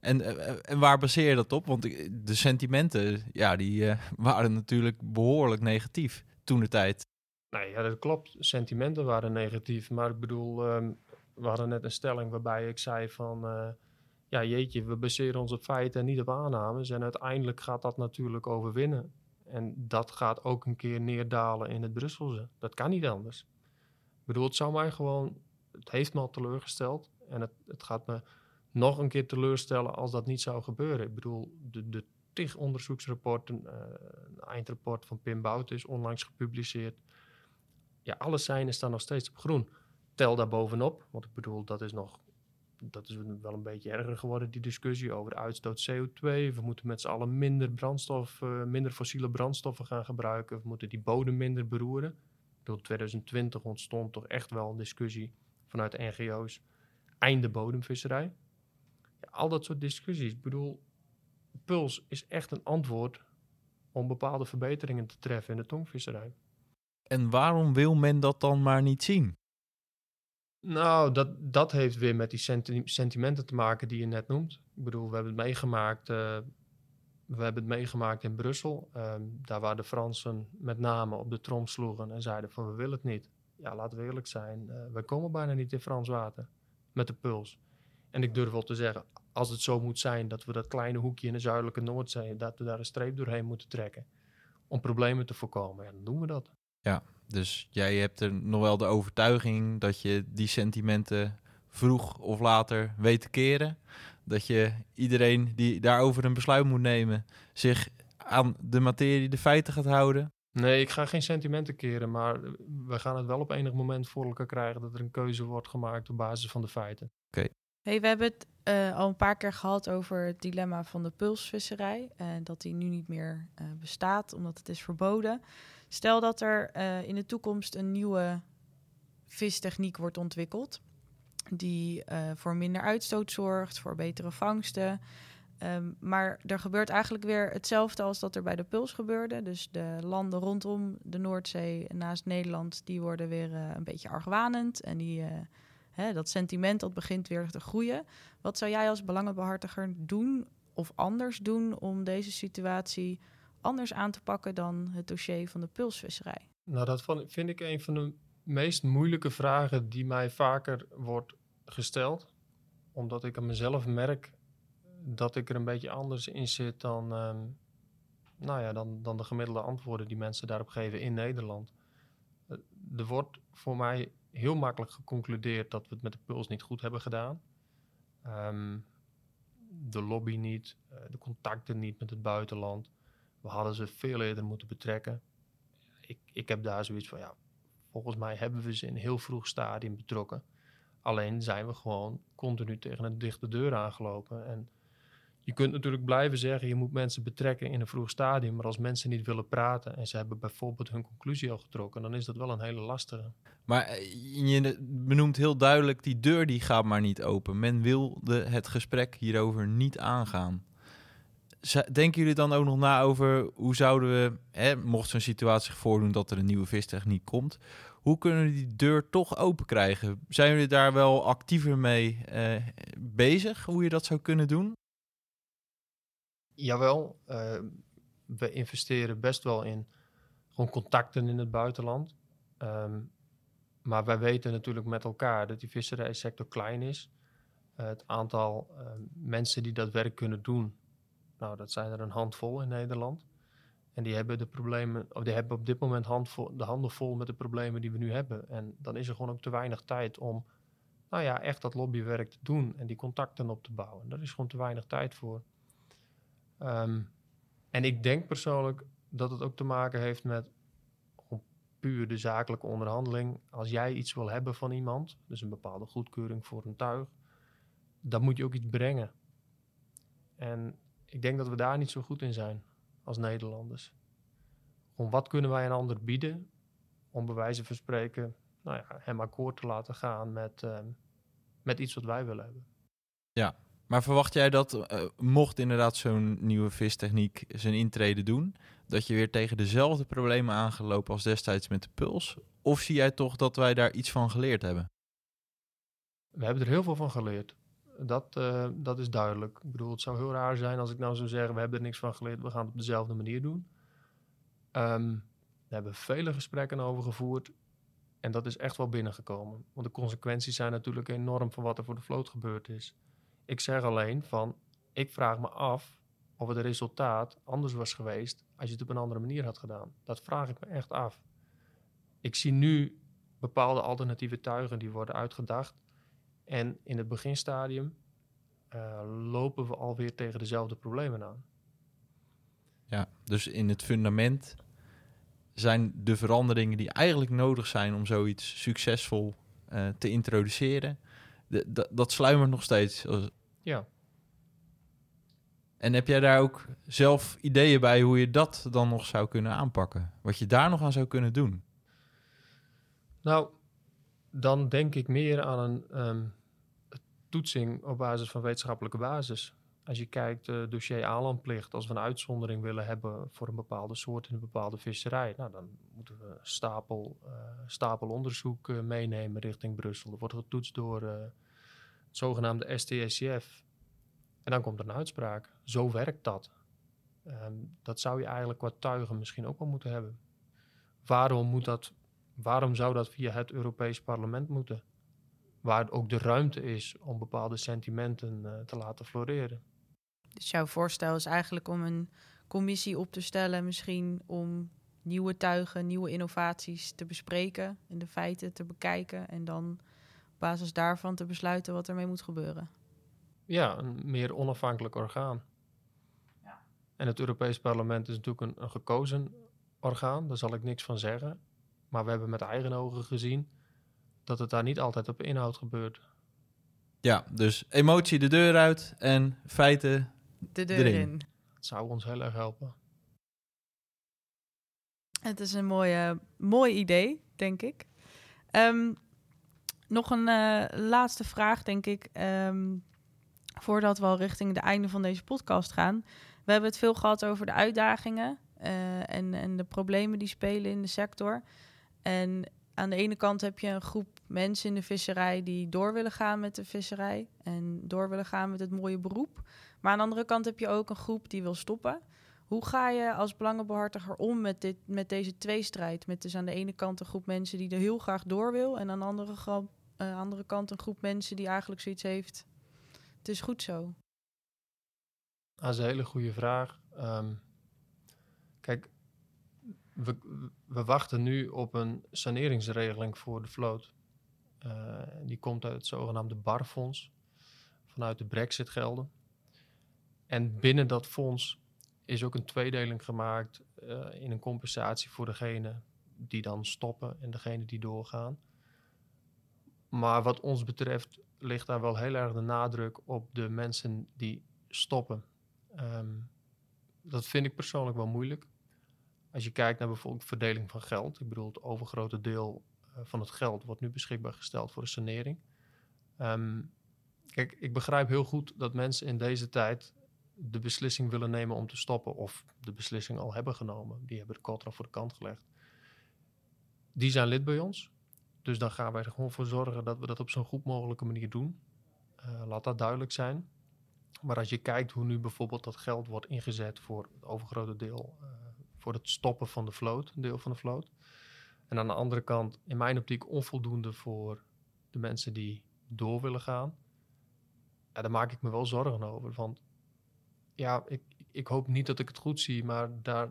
en, eh, en waar baseer je dat op? Want de sentimenten, ja, die waren natuurlijk behoorlijk negatief toen de tijd. Nee, ja, dat klopt. Sentimenten waren negatief. Maar ik bedoel, um, we hadden net een stelling waarbij ik zei van... Ja, jeetje, we baseren ons op feiten en niet op aannames. En uiteindelijk gaat dat natuurlijk overwinnen. En dat gaat ook een keer neerdalen in het Brusselse. Dat kan niet anders. Ik bedoel, het zou mij gewoon... Het heeft me al teleurgesteld. En het, het gaat me nog een keer teleurstellen als dat niet zou gebeuren. Ik bedoel, de, de tig onderzoeksrapporten, uh, een eindrapport van Pim Bouten is onlangs gepubliceerd. Ja, alle seinen staan nog steeds op groen. Tel daar bovenop, want ik bedoel, dat is nog dat is wel een beetje erger geworden, die discussie over uitstoot CO2. We moeten met z'n allen minder brandstof, uh, minder fossiele brandstoffen gaan gebruiken. We moeten die bodem minder beroeren. In 2020 ontstond toch echt wel een discussie vanuit NGO's. Einde bodemvisserij al dat soort discussies. Ik bedoel, Puls is echt een antwoord om bepaalde verbeteringen te treffen in de tongvisserij. En waarom wil men dat dan maar niet zien? Nou, dat, dat heeft weer met die senti sentimenten te maken die je net noemt. Ik bedoel, we hebben het meegemaakt, uh, we hebben het meegemaakt in Brussel. Um, daar waar de Fransen met name op de trom sloegen en zeiden van we willen het niet. Ja, laten we eerlijk zijn, uh, wij komen bijna niet in Frans water met de puls. En ik durf wel te zeggen, als het zo moet zijn dat we dat kleine hoekje in de zuidelijke Noordzee, dat we daar een streep doorheen moeten trekken om problemen te voorkomen, ja, dan doen we dat. Ja, dus jij hebt er nog wel de overtuiging dat je die sentimenten vroeg of later weet te keren. Dat je iedereen die daarover een besluit moet nemen, zich aan de materie, de feiten gaat houden. Nee, ik ga geen sentimenten keren, maar we gaan het wel op enig moment voor elkaar krijgen dat er een keuze wordt gemaakt op basis van de feiten. Oké. Hey, we hebben het uh, al een paar keer gehad over het dilemma van de pulsvisserij. En dat die nu niet meer uh, bestaat, omdat het is verboden. Stel dat er uh, in de toekomst een nieuwe vistechniek wordt ontwikkeld. Die voor minder uitstoot zorgt, voor betere vangsten. Um, maar er gebeurt eigenlijk weer hetzelfde als dat er bij de puls gebeurde. Dus de landen rondom de Noordzee naast Nederland, die worden weer een beetje argwanend. En die hè, dat sentiment dat begint weer te groeien. Wat zou jij als belangenbehartiger doen of anders doen om deze situatie anders aan te pakken dan het dossier van de pulsvisserij? Nou, dat vind ik een van de meest moeilijke vragen die mij vaker wordt gesteld. Omdat ik aan mezelf merk dat ik er een beetje anders in zit dan, ehm, nou ja, dan, dan de gemiddelde antwoorden die mensen daarop geven in Nederland. Eh, er wordt voor mij heel makkelijk geconcludeerd dat we het met de puls niet goed hebben gedaan. Ehm, de lobby niet, eh, de contacten niet met het buitenland. We hadden ze veel eerder moeten betrekken. Ik, ik heb daar zoiets van, ja, volgens mij hebben we ze in een heel vroeg stadium betrokken. Alleen zijn we gewoon continu tegen een dichte deur aangelopen. En je kunt natuurlijk blijven zeggen, je moet mensen betrekken in een vroeg stadium. Maar als mensen niet willen praten en ze hebben bijvoorbeeld hun conclusie al getrokken, dan is dat wel een hele lastige. Maar eh, je benoemt heel duidelijk, die deur die gaat maar niet open. Men wilde het gesprek hierover niet aangaan. Denken jullie dan ook nog na over hoe zouden we, hè, mocht zo'n situatie zich voordoen dat er een nieuwe vistechniek komt, hoe kunnen we die deur toch open krijgen? Zijn jullie daar wel actiever mee eh, bezig, hoe je dat zou kunnen doen? Jawel, eh, we investeren best wel in gewoon contacten in het buitenland. Ehm, maar wij weten natuurlijk met elkaar dat die visserijsector klein is. Eh, het aantal eh, mensen die dat werk kunnen doen, nou, dat zijn er een handvol in Nederland. En die hebben de problemen, of die hebben op dit moment de handen vol met de problemen die we nu hebben. En dan is er gewoon ook te weinig tijd om, nou ja, echt dat lobbywerk te doen en die contacten op te bouwen. Daar is gewoon te weinig tijd voor. Ehm, en ik denk persoonlijk dat het ook te maken heeft met puur de zakelijke onderhandeling. Als jij iets wil hebben van iemand, dus een bepaalde goedkeuring voor een tuig, dan moet je ook iets brengen. En ik denk dat we daar niet zo goed in zijn als Nederlanders. Om wat kunnen wij een ander bieden om bij wijze van spreken nou ja, hem akkoord te laten gaan met, ehm, met iets wat wij willen hebben. Maar verwacht jij dat, eh, mocht inderdaad zo'n nieuwe vistechniek zijn intrede doen, dat je weer tegen dezelfde problemen aangelopen als destijds met de puls? Of zie jij toch dat wij daar iets van geleerd hebben? We hebben er heel veel van geleerd. Dat, eh, dat is duidelijk. Ik bedoel, het zou heel raar zijn als ik nou zou zeggen: we hebben er niks van geleerd, we gaan het op dezelfde manier doen. Ehm, we hebben vele gesprekken over gevoerd en dat is echt wel binnengekomen. Want de consequenties zijn natuurlijk enorm van wat er voor de vloot gebeurd is. Ik zeg alleen van: ik vraag me af of het resultaat anders was geweest als je het op een andere manier had gedaan. Dat vraag ik me echt af. Ik zie nu bepaalde alternatieve tuigen die worden uitgedacht. En in het beginstadium eh, lopen we alweer tegen dezelfde problemen aan. Ja, dus in het fundament zijn de veranderingen die eigenlijk nodig zijn om zoiets succesvol eh, te introduceren, dat- dat sluimert nog steeds. Ja, En heb jij daar ook zelf ideeën bij hoe je dat dan nog zou kunnen aanpakken? Wat je daar nog aan zou kunnen doen? nou, dan denk ik meer aan een ehm, toetsing op basis van wetenschappelijke basis. Als je kijkt, uh, dossier aanlandplicht, als we een uitzondering willen hebben voor een bepaalde soort in een bepaalde visserij, nou, dan moeten we stapel, eh, stapel onderzoek eh, meenemen richting Brussel. Dat wordt getoetst door het zogenaamde STSCF. En dan komt er een uitspraak. Zo werkt dat. Ehm, dat zou je eigenlijk qua tuigen misschien ook wel moeten hebben. Waarom, moet dat, waarom zou dat via het Europees Parlement moeten? Waar ook de ruimte is om bepaalde sentimenten eh, te laten floreren. Dus jouw voorstel is eigenlijk om een commissie op te stellen, misschien om nieuwe tuigen, nieuwe innovaties te bespreken en de feiten te bekijken en dan op basis daarvan te besluiten wat ermee moet gebeuren. Ja, een meer onafhankelijk orgaan. En het Europees Parlement is natuurlijk een, een gekozen orgaan, daar zal ik niks van zeggen. Maar we hebben met eigen ogen gezien dat het daar niet altijd op inhoud gebeurt. Ja, dus emotie de deur uit en feiten. De deur Erin. in. Het zou ons heel erg helpen. Het is een mooie, mooi idee, denk ik. Ehm, nog een eh, laatste vraag, denk ik. ehm, voordat we al richting het einde van deze podcast gaan. We hebben het veel gehad over de uitdagingen eh, en, en de problemen die spelen in de sector. En aan de ene kant heb je een groep mensen in de visserij die door willen gaan met de visserij en door willen gaan met het mooie beroep. Maar aan de andere kant heb je ook een groep die wil stoppen. Hoe ga je als belangenbehartiger om met, dit, met deze tweestrijd? Met dus aan de ene kant een groep mensen die er heel graag door wil... en aan de andere, eh, andere kant een groep mensen die eigenlijk zoiets heeft... het is goed zo. Dat is een hele goede vraag. Ehm, kijk, we, wachten nu op een saneringsregeling voor de vloot. Eh, die komt uit het zogenaamde BAR-fonds, vanuit de Brexit-gelden. En binnen dat fonds is ook een tweedeling gemaakt eh, in een compensatie voor degene die dan stoppen en degene die doorgaan. Maar wat ons betreft ligt daar wel heel erg de nadruk op de mensen die stoppen. Ehm, dat vind ik persoonlijk wel moeilijk. Als je kijkt naar bijvoorbeeld verdeling van geld. Ik bedoel, het overgrote deel eh, van het geld wordt nu beschikbaar gesteld voor de sanering. Ehm, kijk, ik begrijp heel goed dat mensen in deze tijd de beslissing willen nemen om te stoppen. Of de beslissing al hebben genomen. Die hebben de contra voor de kant gelegd. Die zijn lid bij ons. Dus dan gaan wij er gewoon voor zorgen dat we dat op zo'n goed mogelijke manier doen. Uh, laat dat duidelijk zijn. Maar als je kijkt hoe nu bijvoorbeeld dat geld wordt ingezet voor het overgrote deel, uh, voor het stoppen van de vloot, een deel van de vloot. En aan de andere kant, in mijn optiek, onvoldoende voor de mensen die door willen gaan. Ja, daar maak ik me wel zorgen over. Want ja, ik, ik hoop niet dat ik het goed zie, maar daar,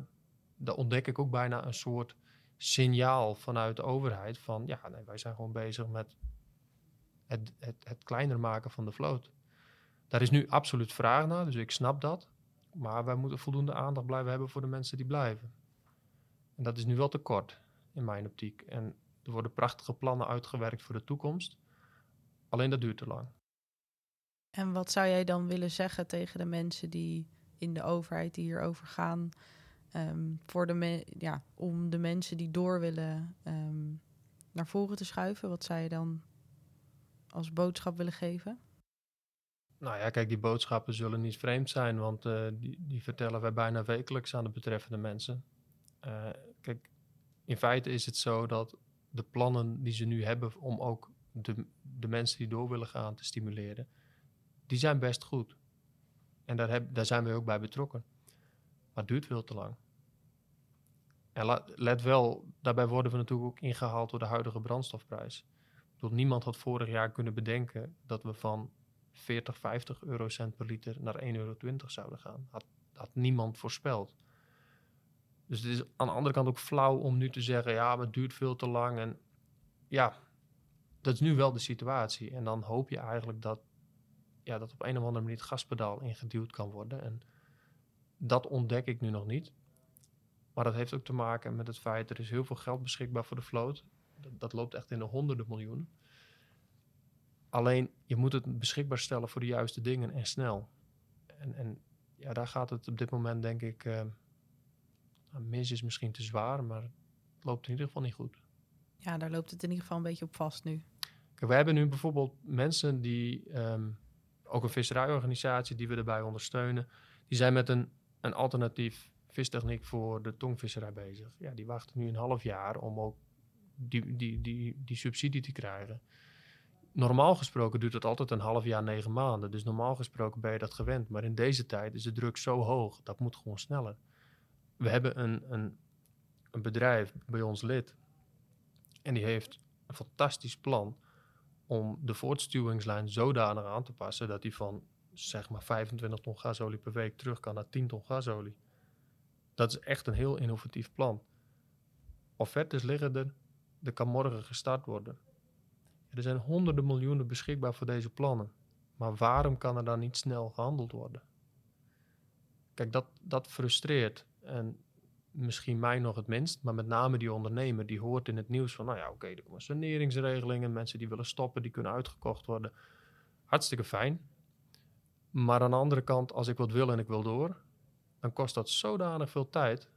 daar ontdek ik ook bijna een soort signaal vanuit de overheid van ja, nee, wij zijn gewoon bezig met het, het, het kleiner maken van de vloot. Daar is nu absoluut vraag naar, dus ik snap dat. Maar wij moeten voldoende aandacht blijven hebben voor de mensen die blijven. En dat is nu wel te kort, in mijn optiek. En er worden prachtige plannen uitgewerkt voor de toekomst. Alleen dat duurt te lang. En wat zou jij dan willen zeggen tegen de mensen die in de overheid die hierover gaan? Um, voor de ja, om de mensen die door willen um, naar voren te schuiven? Wat zou je dan als boodschap willen geven? Nou ja, kijk, die boodschappen zullen niet vreemd zijn, want uh, die, die, vertellen wij bijna wekelijks aan de betreffende mensen. Uh, kijk, in feite is het zo dat de plannen die ze nu hebben om ook de, de mensen die door willen gaan te stimuleren, die zijn best goed. En daar, heb, daar zijn we ook bij betrokken. Maar het duurt veel te lang. En let wel, daarbij worden we natuurlijk ook ingehaald door de huidige brandstofprijs. Bedoel, niemand had vorig jaar kunnen bedenken dat we van 40, 50 eurocent per liter naar 1,20 euro zouden gaan. Had, had niemand voorspeld. Dus het is aan de andere kant ook flauw om nu te zeggen, ja, maar het duurt veel te lang. En ja, dat is nu wel de situatie. En dan hoop je eigenlijk dat, ja, dat op een of andere manier het gaspedaal ingeduwd kan worden. En dat ontdek ik nu nog niet. Maar dat heeft ook te maken met het feit, er is heel veel geld beschikbaar voor de vloot. Dat, dat loopt echt in de honderden miljoenen. Alleen, je moet het beschikbaar stellen voor de juiste dingen en snel. En, en ja, daar gaat het op dit moment, denk ik, uh, mis is misschien te zwaar, maar het loopt in ieder geval niet goed. Ja, daar loopt het in ieder geval een beetje op vast nu. Kijk, we hebben nu bijvoorbeeld mensen die, um, ook een visserijorganisatie die we erbij ondersteunen, die zijn met een, een alternatief vistechniek voor de tongvisserij bezig. Ja, die wachten nu een half jaar om ook die, die, die, die subsidie te krijgen. Normaal gesproken duurt het altijd een half jaar, negen maanden. Dus normaal gesproken ben je dat gewend. Maar in deze tijd is de druk zo hoog, dat moet gewoon sneller. We hebben een, een, een bedrijf bij ons lid. En die heeft een fantastisch plan om de voortstuwingslijn zodanig aan te passen dat die van zeg maar 25 ton gasolie per week terug kan naar 10 ton gasolie. Dat is echt een heel innovatief plan. Offertes liggen er, er kan morgen gestart worden. Er zijn honderden miljoenen beschikbaar voor deze plannen. Maar waarom kan er dan niet snel gehandeld worden? Kijk, dat, dat frustreert. En misschien mij nog het minst, maar met name die ondernemer die hoort in het nieuws van, nou ja, oké, er komen saneringsregelingen, mensen die willen stoppen, die kunnen uitgekocht worden. Hartstikke fijn. Maar aan de andere kant, als ik wat wil en ik wil door, dan kost dat zodanig veel tijd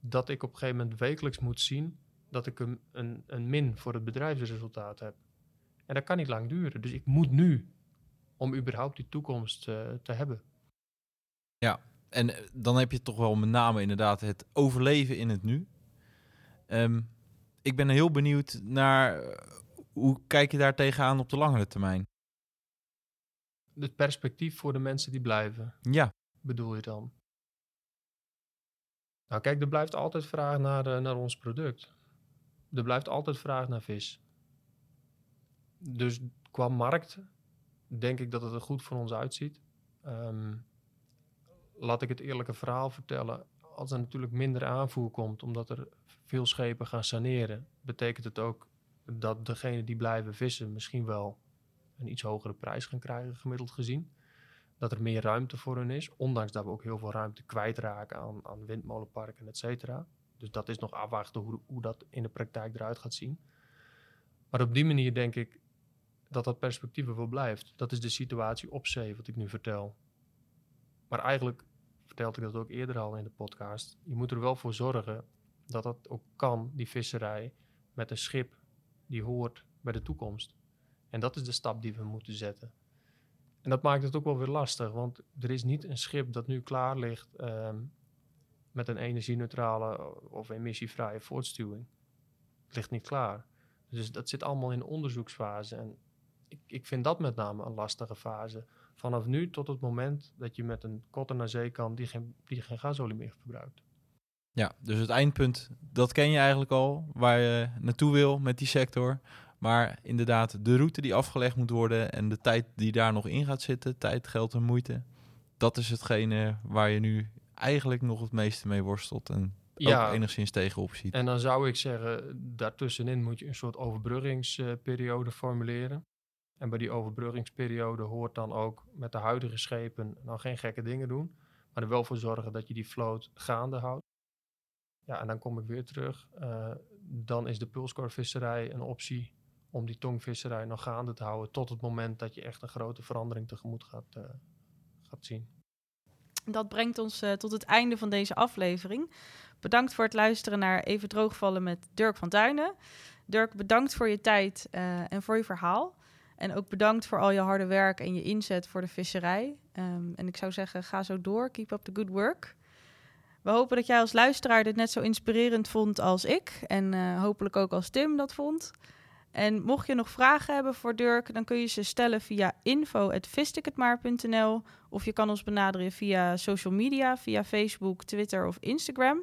dat ik op een gegeven moment wekelijks moet zien dat ik een, een, een min voor het bedrijfsresultaat heb. En dat kan niet lang duren. Dus ik moet nu om überhaupt die toekomst uh, te hebben. Ja, en eh, dan heb je toch wel met name inderdaad het overleven in het nu. Um, ik ben heel benieuwd naar uh, hoe kijk je daar tegenaan op de langere termijn? Het perspectief voor de mensen die blijven. Ja. Bedoel je dan? Nou kijk, er blijft altijd vraag naar, uh, naar ons product. Er blijft altijd vraag naar vis. Dus qua markt denk ik dat het er goed voor ons uitziet. Um, laat ik het eerlijke verhaal vertellen. Als er natuurlijk minder aanvoer komt, omdat er veel schepen gaan saneren, betekent het ook dat degenen die blijven vissen misschien wel een iets hogere prijs gaan krijgen, gemiddeld gezien. Dat er meer ruimte voor hun is, ondanks dat we ook heel veel ruimte kwijtraken aan, aan windmolenparken, et cetera. Dus dat is nog afwachten hoe, hoe dat in de praktijk eruit gaat zien. Maar op die manier denk ik dat dat perspectief er wel blijft. Dat is de situatie op zee, wat ik nu vertel. Maar eigenlijk vertelde ik dat ook eerder al in de podcast. Je moet er wel voor zorgen dat dat ook kan, die visserij, met een schip die hoort bij de toekomst. En dat is de stap die we moeten zetten. En dat maakt het ook wel weer lastig, want er is niet een schip dat nu klaar ligt ehm, met een energie-neutrale of emissievrije voortstuwing. Het ligt niet klaar. Dus dat zit allemaal in de onderzoeksfase. En ik, ik vind dat met name een lastige fase. Vanaf nu tot het moment dat je met een kotter naar zee kan die geen, die geen gasolie meer verbruikt. Ja, dus het eindpunt, dat ken je eigenlijk al, waar je naartoe wil met die sector. Maar inderdaad, de route die afgelegd moet worden en de tijd die daar nog in gaat zitten, tijd, geld en moeite, dat is hetgene waar je nu eigenlijk nog het meeste mee worstelt en Ja. ook enigszins tegenop ziet. En dan zou ik zeggen, daartussenin moet je een soort overbruggingsperiode formuleren. En bij die overbruggingsperiode hoort dan ook met de huidige schepen nou geen gekke dingen doen, maar er wel voor zorgen dat je die vloot gaande houdt. Ja, en dan kom ik weer terug. eh, dan is de pulskorvisserij een optie om die tongvisserij nog gaande te houden tot het moment dat je echt een grote verandering tegemoet gaat, eh, gaat zien. Dat brengt ons eh, tot het einde van deze aflevering. Bedankt voor het luisteren naar Even Droogvallen met Dirk van Tuinen. Dirk, bedankt voor je tijd en voor je verhaal. En ook bedankt voor al je harde werk en je inzet voor de visserij. Ehm, en ik zou zeggen, ga zo door. Keep up the good work. We hopen dat jij als luisteraar dit net zo inspirerend vond als ik. En eh, hopelijk ook als Tim dat vond. En mocht je nog vragen hebben voor Dirk, dan kun je ze stellen via info.vistikhetmaar.nl of je kan ons benaderen via social media, via Facebook, Twitter of Instagram.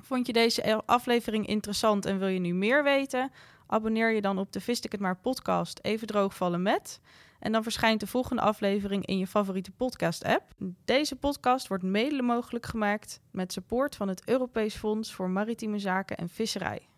Vond je deze aflevering interessant en wil je nu meer weten? Abonneer je dan op de Vist ik het maar podcast Even droogvallen met. En dan verschijnt de volgende aflevering in je favoriete podcast app. Deze podcast wordt mede mogelijk gemaakt met support van het Europees Fonds voor Maritieme Zaken en Visserij.